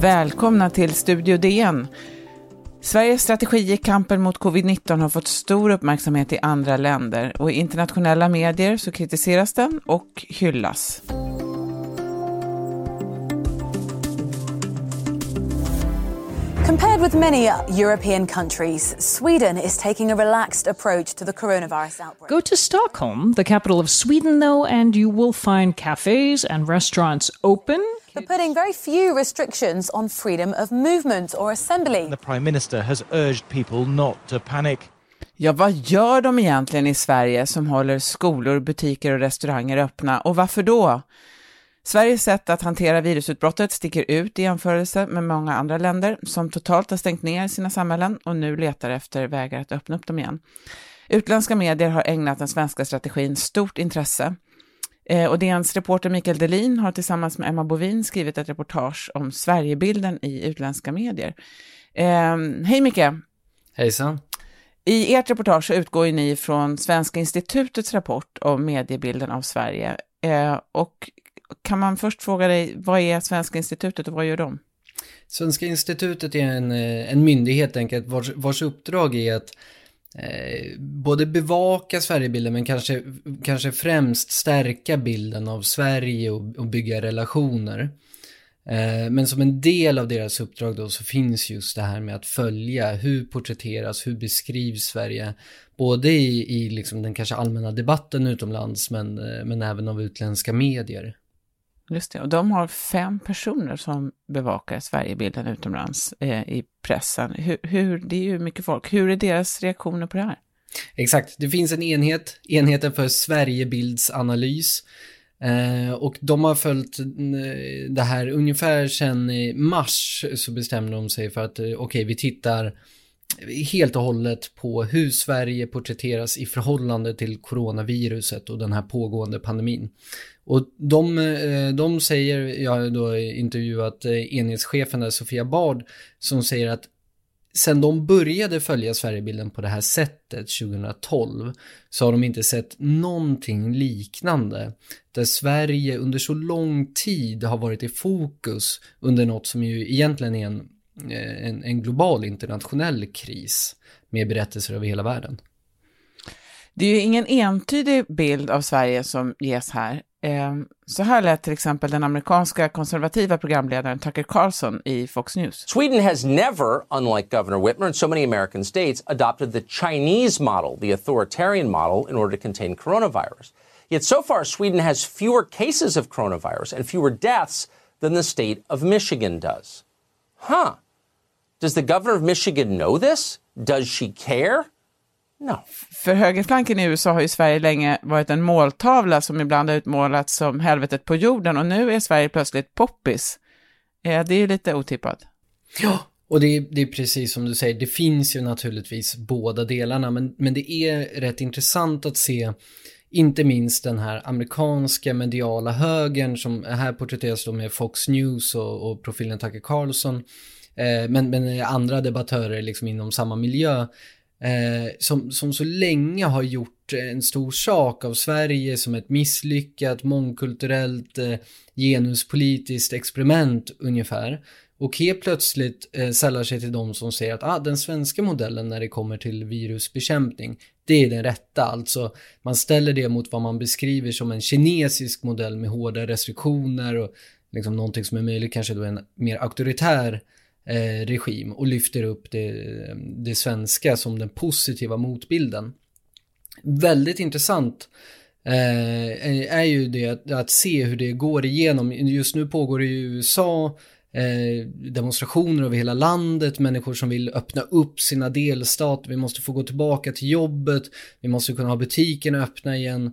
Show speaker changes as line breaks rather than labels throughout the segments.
Välkomna till Studio DN. Sveriges strategi i kampen mot covid-19 har fått stor uppmärksamhet i andra länder och i internationella medier så kritiseras den och hyllas.
Compared with many European countries, Sweden is taking a relaxed approach to the coronavirus outbreak.
Go to Stockholm, the capital of Sweden, though, and you will find cafes and restaurants open
but putting very few restrictions on freedom of movement or assembly.
The Prime Minister has urged people not to panic.
Ja, vad gör de egentligen i Sverige som håller skolor, butiker och restauranger öppna och varför då? Sveriges sätt att hantera virusutbrottet sticker ut i jämförelse med många andra länder som totalt har stängt ner sina samhällen och nu letar efter vägar att öppna upp dem igen. Utländska medier har ägnat den svenska strategin stort intresse. Eh, och DNs reporter Mikael Delin har tillsammans med Emma Bovin skrivit ett reportage om Sverigebilden i utländska medier. Eh, hej Micke!
Hejsan!
I ert reportage utgår ju ni från Svenska institutets rapport om mediebilden av Sverige. Eh, och kan man först fråga dig, vad är Svenska institutet och vad gör de?
Svenska institutet är en, eh, en myndighet enkelt vars, vars uppdrag är att eh, både bevaka Sverigebilden men kanske, kanske främst stärka bilden av Sverige och, och bygga relationer. Eh, men som en del av deras uppdrag då så finns just det här med att följa hur porträtteras, hur beskrivs Sverige, både i, i liksom den kanske allmänna debatten utomlands men, eh, men även av utländska medier.
Just det, och de har fem personer som bevakar Sverigebilden utomlands eh, i pressen. Hur, hur, det är ju mycket folk. Hur är deras reaktioner på det här?
Exakt, det finns en enhet, enheten för Sverigebildsanalys. Eh, och de har följt mm, eh, det här ungefär sedan i mars så bestämde de sig för att eh, okej, okay, vi tittar helt och hållet på hur Sverige porträtteras i förhållande till coronaviruset och den här pågående pandemin. Och de, eh, de säger, jag har då intervjuat eh, enhetschefen där, Sofia Bard, som säger att sen de började följa Sverigebilden på det här sättet 2012 så har de inte sett någonting liknande. Där Sverige under så lång tid har varit i fokus under något som ju egentligen är en, en, en global internationell kris med berättelser över hela världen.
Det är ju ingen entydig bild av Sverige som ges här. Ehm, så här lät till exempel den amerikanska konservativa programledaren Tucker Carlson i Fox News.
Sweden has never, unlike Governor Whitmer and so many American states, adopted the Chinese model, the authoritarian model, in order to contain coronavirus. Yet so far, Sweden has fewer cases of coronavirus and fewer deaths than the state of Michigan does. Huh. Does the governor of Michigan know this? Does she care? No.
För högerflanken i USA har ju Sverige länge varit en måltavla som ibland har utmålats som helvetet på jorden och nu är Sverige plötsligt poppis. Eh, det är ju lite otippat.
Ja, och det är, det är precis som du säger, det finns ju naturligtvis båda delarna, men, men det är rätt intressant att se inte minst den här amerikanska mediala högern som här porträtteras då med Fox News och, och profilen Tucker Carlson, eh, Eh, men, men andra debattörer liksom inom samma miljö eh, som, som så länge har gjort en stor sak av Sverige som ett misslyckat mångkulturellt eh, genuspolitiskt experiment ungefär. Och helt plötsligt eh, sällar sig till de som säger att ah, den svenska modellen när det kommer till virusbekämpning, det är den rätta. Alltså man ställer det mot vad man beskriver som en kinesisk modell med hårda restriktioner och liksom någonting som är möjligt kanske då en mer auktoritär eh, regim och lyfter upp det, det svenska som den positiva motbilden. Väldigt intressant eh, är ju det att, att, se hur det går igenom. Just nu pågår det i USA eh, demonstrationer över hela landet, människor som vill öppna upp sina delstater, vi måste få gå tillbaka till jobbet, vi måste kunna ha butikerna öppna igen.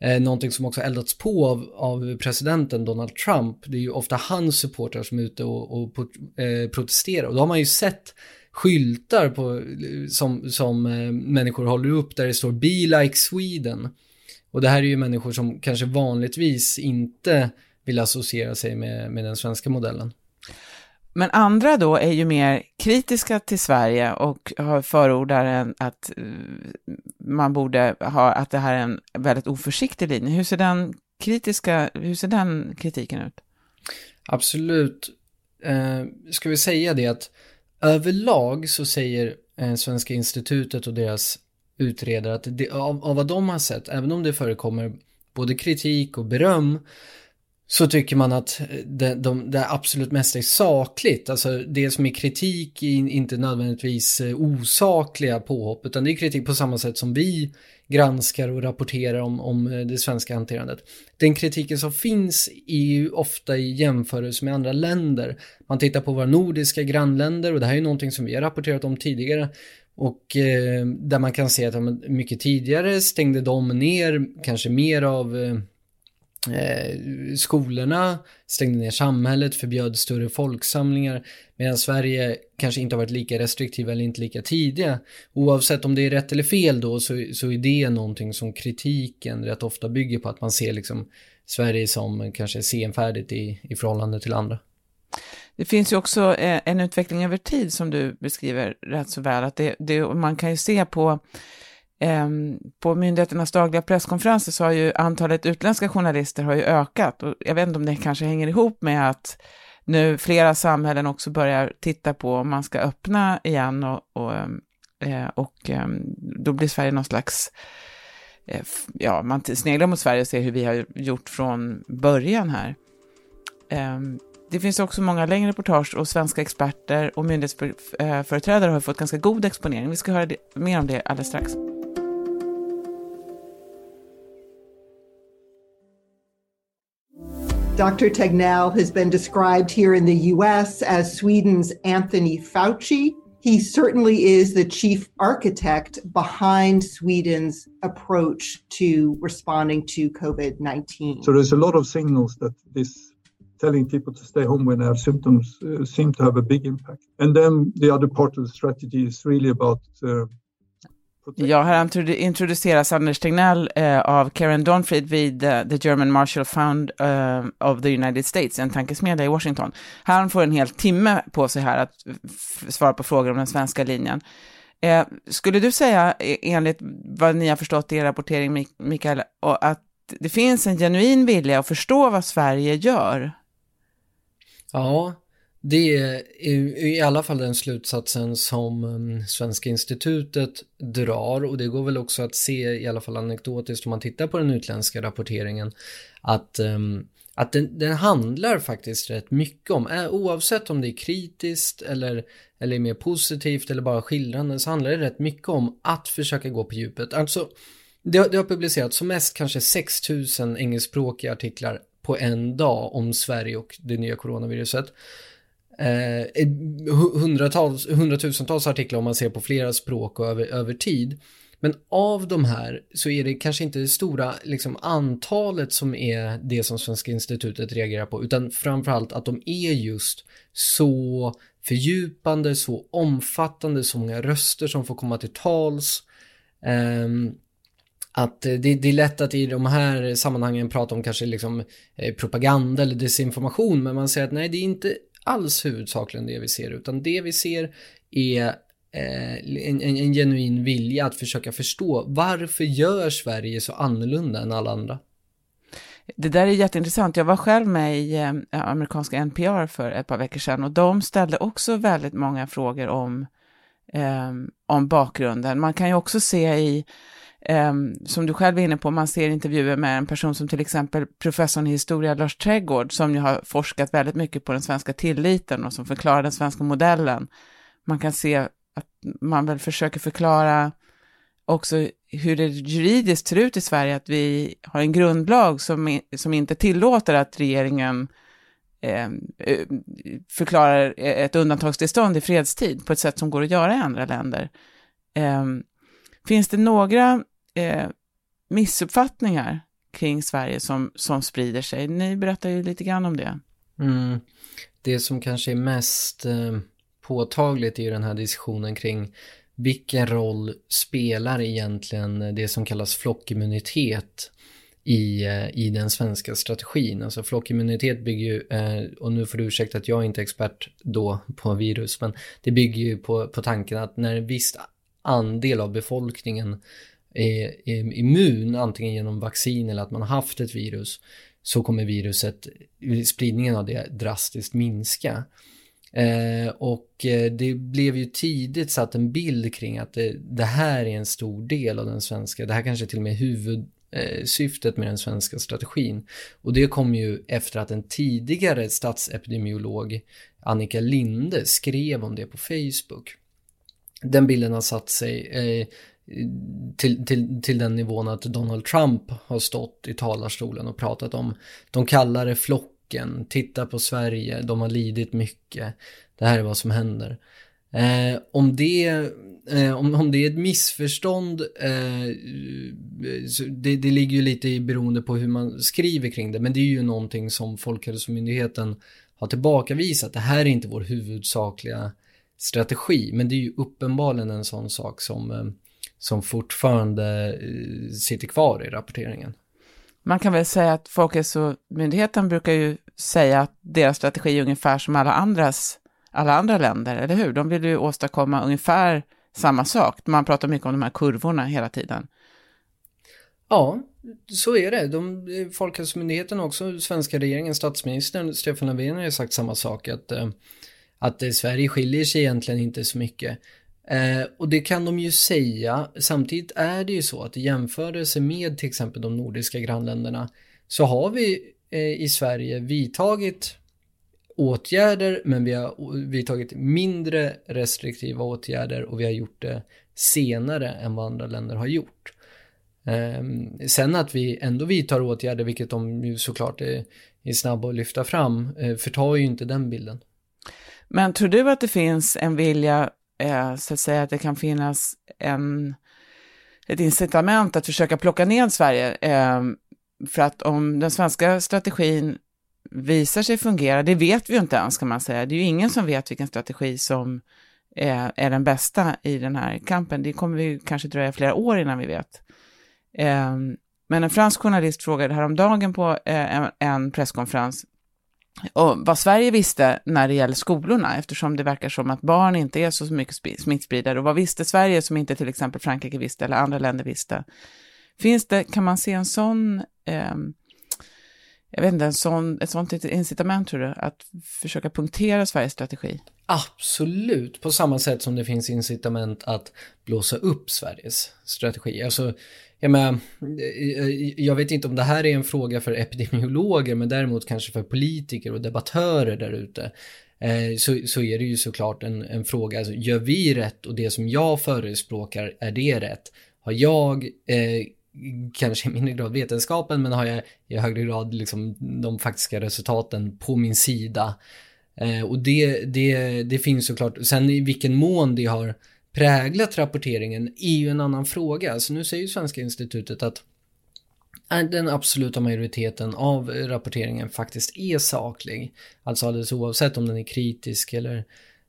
Eh, någonting som också eldats på av, av, presidenten Donald Trump. Det är ju ofta hans supportrar som är ute och, och eh, protesterar. Och då har man ju sett skyltar på, som, som eh, människor håller upp där det står Be like Sweden. Och det här är ju människor som kanske vanligtvis inte vill associera sig med, med den svenska modellen.
Men andra då är ju mer kritiska till Sverige och förordar en, att eh, man borde ha, att det här är en väldigt oförsiktig linje. Hur ser den kritiska, hur ser den kritiken ut?
Absolut. Eh, ska vi säga det att överlag så säger eh, Svenska institutet och deras utredare att det, av, av vad de har sett, även om det förekommer både kritik och beröm, så tycker man att det, de, det absolut mesta är sakligt. Alltså det som är kritik är inte nödvändigtvis eh, osakliga påhopp, utan det är kritik på samma sätt som vi granskar och rapporterar om, om eh, det svenska hanterandet. Den kritiken som finns är ju ofta i jämförelse med andra länder. Man tittar på våra nordiska grannländer och det här är ju någonting som vi har rapporterat om tidigare. Och eh, där man kan se att mycket tidigare stängde de ner kanske mer av eh, eh, skolorna, stängde ner samhället, förbjöd större folksamlingar, medan Sverige kanske inte har varit lika restriktiva eller inte lika tidiga. Oavsett om det är rätt eller fel då så, så är det någonting som kritiken rätt ofta bygger på, att man ser liksom Sverige som kanske senfärdigt i, i förhållande till andra.
Det finns ju också eh, en utveckling över tid som du beskriver rätt så väl, att det, det man kan ju se på Ehm, på myndigheternas dagliga presskonferenser så har ju antalet utländska journalister har ju ökat och jag vet inte om det kanske hänger ihop med att nu flera samhällen också börjar titta på om man ska öppna igen och, och, ehm, eh, och ehm, då blir Sverige någon slags, eh, ja, man sneglar mot Sverige och ser hur vi har gjort från början här. Det finns också många längre reportage och svenska experter och myndighetsföreträdare eh, har fått ganska god exponering. Vi ska höra mer om det alldeles strax.
Dr. Tegnell has been described here in the US as Sweden's Anthony Fauci. He certainly is the chief architect behind Sweden's approach to responding to COVID 19.
So there's a lot of signals that this telling people to stay home when they have symptoms uh, seem to have a big impact. And then the other part of the strategy is really about uh,
Ja, här introduceras Anders Tegnell eh, av Karen Donfried vid uh, The German Marshall Fund uh, of the United States, en tankesmedja i Washington. Han får en hel timme på sig här att svara på frågor om den svenska linjen. Eh, skulle du säga, e, enligt vad ni har förstått i er rapportering, Mikael, att det finns en genuin vilja att förstå vad Sverige gör?
Ja, det är i alla fall den slutsatsen som um, Svenska institutet drar och det går väl också att se i alla fall anekdotiskt om man tittar på den utländska rapporteringen att, um, att den, den, handlar faktiskt rätt mycket om, oavsett om det är kritiskt eller, eller mer positivt eller bara skildrande så handlar det rätt mycket om att försöka gå på djupet. Alltså, det, det har publicerats som mest kanske 6000 engelskspråkiga artiklar på en dag om Sverige och det nya coronaviruset eh, hundratals, hundratusentals artiklar om man ser på flera språk och över, över tid. Men av de här så är det kanske inte det stora liksom, antalet som är det som Svenska institutet reagerar på, utan framförallt att de är just så fördjupande, så omfattande, så många röster som får komma till tals. Um, att det, det, är lätt att i de här sammanhangen prata om kanske liksom eh, propaganda eller desinformation, men man säger att nej, det är inte alls huvudsakligen det vi ser, utan det vi ser är eh, en, en, en, genuin vilja att försöka förstå varför gör Sverige så annorlunda än alla andra?
Det där är jätteintressant. Jag var själv med i eh, amerikanska NPR för ett par veckor sedan och de ställde också väldigt många frågor om, eh, om bakgrunden. Man kan ju också se i Um, som du själv är inne på, man ser intervjuer med en person som till exempel professorn i historia Lars Trädgård, som ju har forskat väldigt mycket på den svenska tilliten och som förklarar den svenska modellen. Man kan se att man väl försöker förklara också hur det juridiskt ser ut i Sverige, att vi har en grundlag som, som inte tillåter att regeringen eh, förklarar ett undantagstillstånd i fredstid på ett sätt som går att göra i andra länder. Eh, finns det några eh, missuppfattningar kring Sverige som, som sprider sig. Ni berättar ju lite grann om det.
Mm. Det som kanske är mest eh, påtagligt ju den här diskussionen kring vilken roll spelar egentligen det som kallas flockimmunitet i, eh, i den svenska strategin. Alltså flockimmunitet bygger ju, eh, och nu får du ursäkta att jag inte är expert då på virus, men det bygger ju på, på tanken att när ett visst andel av befolkningen är, är immun, antingen genom vaccin eller att man har haft ett virus, så kommer viruset, spridningen av det drastiskt minska. Eh, och eh, det blev ju tidigt satt en bild kring att det, det, här är en stor del av den svenska, det här kanske till och med är huvudsyftet eh, med den svenska strategin. Och det kom ju efter att en tidigare statsepidemiolog, Annika Linde, skrev om det på Facebook. Den bilden har satt sig eh, till, till, till den nivån att Donald Trump har stått i talarstolen och pratat om de kallar det flocken, titta på Sverige, de har lidit mycket, det här är vad som händer. Eh, om, det, eh, om, om det är ett missförstånd, eh, det, det ligger ju lite i beroende på hur man skriver kring det, men det är ju någonting som Folkhälsomyndigheten har tillbakavisat. Det här är inte vår huvudsakliga strategi, men det är ju uppenbarligen en sån sak som eh, som fortfarande eh, sitter kvar i rapporteringen.
Man kan väl säga att Folkhälsomyndigheten brukar ju säga att deras strategi är ungefär som alla andras, alla andra länder, eller hur? De vill ju åstadkomma ungefär samma sak. Man pratar mycket om de här kurvorna hela tiden.
Ja, så är det. De, Folkhälsomyndigheten och också svenska regeringen, statsministern Stefan Löfven har ju sagt samma sak, att, eh, att Sverige skiljer sig egentligen inte så mycket. Eh, och det kan de ju säga. Samtidigt är det ju så att i jämförelse med till exempel de nordiska grannländerna så har vi eh, i Sverige vidtagit åtgärder men vi har vidtagit mindre restriktiva åtgärder och vi har gjort det senare än vad andra länder har gjort. Eh, sen att vi ändå vidtar åtgärder, vilket de ju såklart är, är snabba att lyfta fram, eh, förtar ju inte den bilden.
Men tror du att det finns en vilja eh, så att säga att det kan finnas en, ett incitament att försöka plocka ner Sverige. Eh, för att om den svenska strategin visar sig fungera, det vet vi ju inte ens kan man säga. Det är ju ingen som vet vilken strategi som är, är den bästa i den här kampen. Det kommer vi kanske dröja flera år innan vi vet. Eh, men en fransk journalist frågade häromdagen på eh, en, en presskonferens och vad Sverige visste när det gäller skolorna, eftersom det verkar som att barn inte är så mycket smittspridare. Och vad visste Sverige som inte till exempel Frankrike visste eller andra länder visste? Finns det, kan man se en sån, eh, jag vet inte, en sån, ett sånt incitament tror du, att försöka punktera Sveriges strategi?
Absolut, på samma sätt som det finns incitament att blåsa upp Sveriges strategi. Alltså, jag, menar, eh, jag vet inte om det här är en fråga för epidemiologer, men däremot kanske för politiker och debattörer där ute. Eh, så, så är det ju såklart en, en fråga, alltså, gör vi rätt och det som jag förespråkar, är det rätt? Har jag eh, kanske i mindre grad vetenskapen, men har jag i högre grad liksom de faktiska resultaten på min sida. Eh, och det, det, det finns såklart, sen i vilken mån det har präglat rapporteringen är ju en annan fråga. Så nu säger ju Svenska institutet att den absoluta majoriteten av rapporteringen faktiskt är saklig. Alltså alldeles oavsett om den är kritisk eller,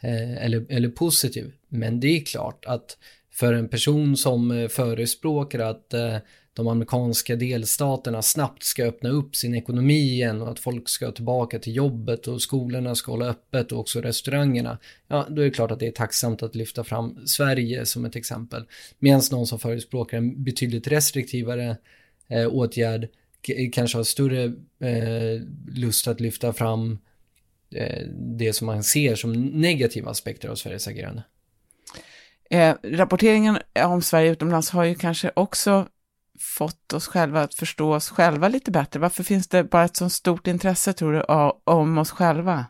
eh, eller, eller positiv. Men det är klart att för en person som eh, förespråkar att eh, de amerikanska delstaterna snabbt ska öppna upp sin ekonomi igen och att folk ska tillbaka till jobbet och skolorna ska hålla öppet och också restaurangerna. Ja, då är det klart att det är tacksamt att lyfta fram Sverige som ett exempel. Medan någon som förespråkar en betydligt restriktivare eh, åtgärd eh, kanske har större eh, lust att lyfta fram eh, det som man ser som negativa aspekter av Sveriges agerande.
Eh, rapporteringen om Sverige utomlands har ju kanske också fått oss själva att förstå oss själva lite bättre? Varför finns det bara ett så stort intresse, tror du, om oss själva?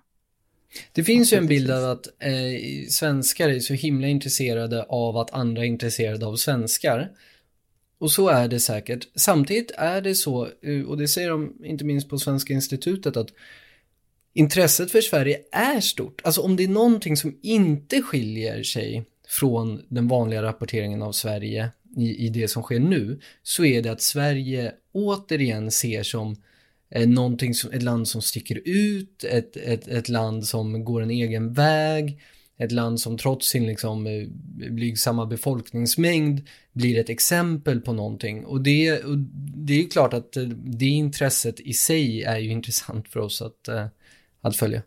Det finns ju en bild av att eh, svenskar är så himla intresserade av att andra är intresserade av svenskar. Och så är det säkert. Samtidigt är det så, eh, och det säger de inte minst på Svenska institutet, att intresset för Sverige är stort. Alltså om det är någonting som inte skiljer sig från den vanliga rapporteringen av Sverige i, i det som sker nu, så är det att Sverige återigen ser som eh, någonting som, ett land som sticker ut, ett, ett, ett land som går en egen väg, ett land som trots sin liksom eh, blygsamma befolkningsmängd blir ett exempel på någonting. Och det, och det är ju klart att eh, det intresset i sig är ju intressant för oss att, att följa.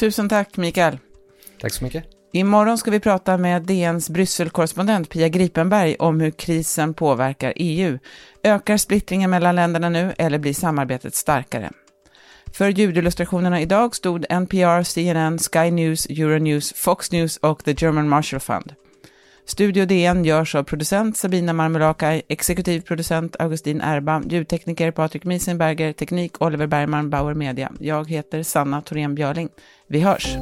Tusen tack Mikael.
Tack så mycket.
Imorgon ska vi prata med DNs Brysselkorrespondent Pia Gripenberg om hur krisen påverkar EU. Ökar splittringen mellan länderna nu eller blir samarbetet starkare? För ljudillustrationerna idag stod NPR, CNN, Sky News, Euronews, Fox News och The German Marshall Fund. Studio DN görs av producent Sabina Marmelakai, exekutiv producent Augustin Erba, ljudtekniker Patrik Miesenberger, teknik Oliver Bergman, Bauer Media. Jag heter Sanna Thorén Björling. Vi hörs!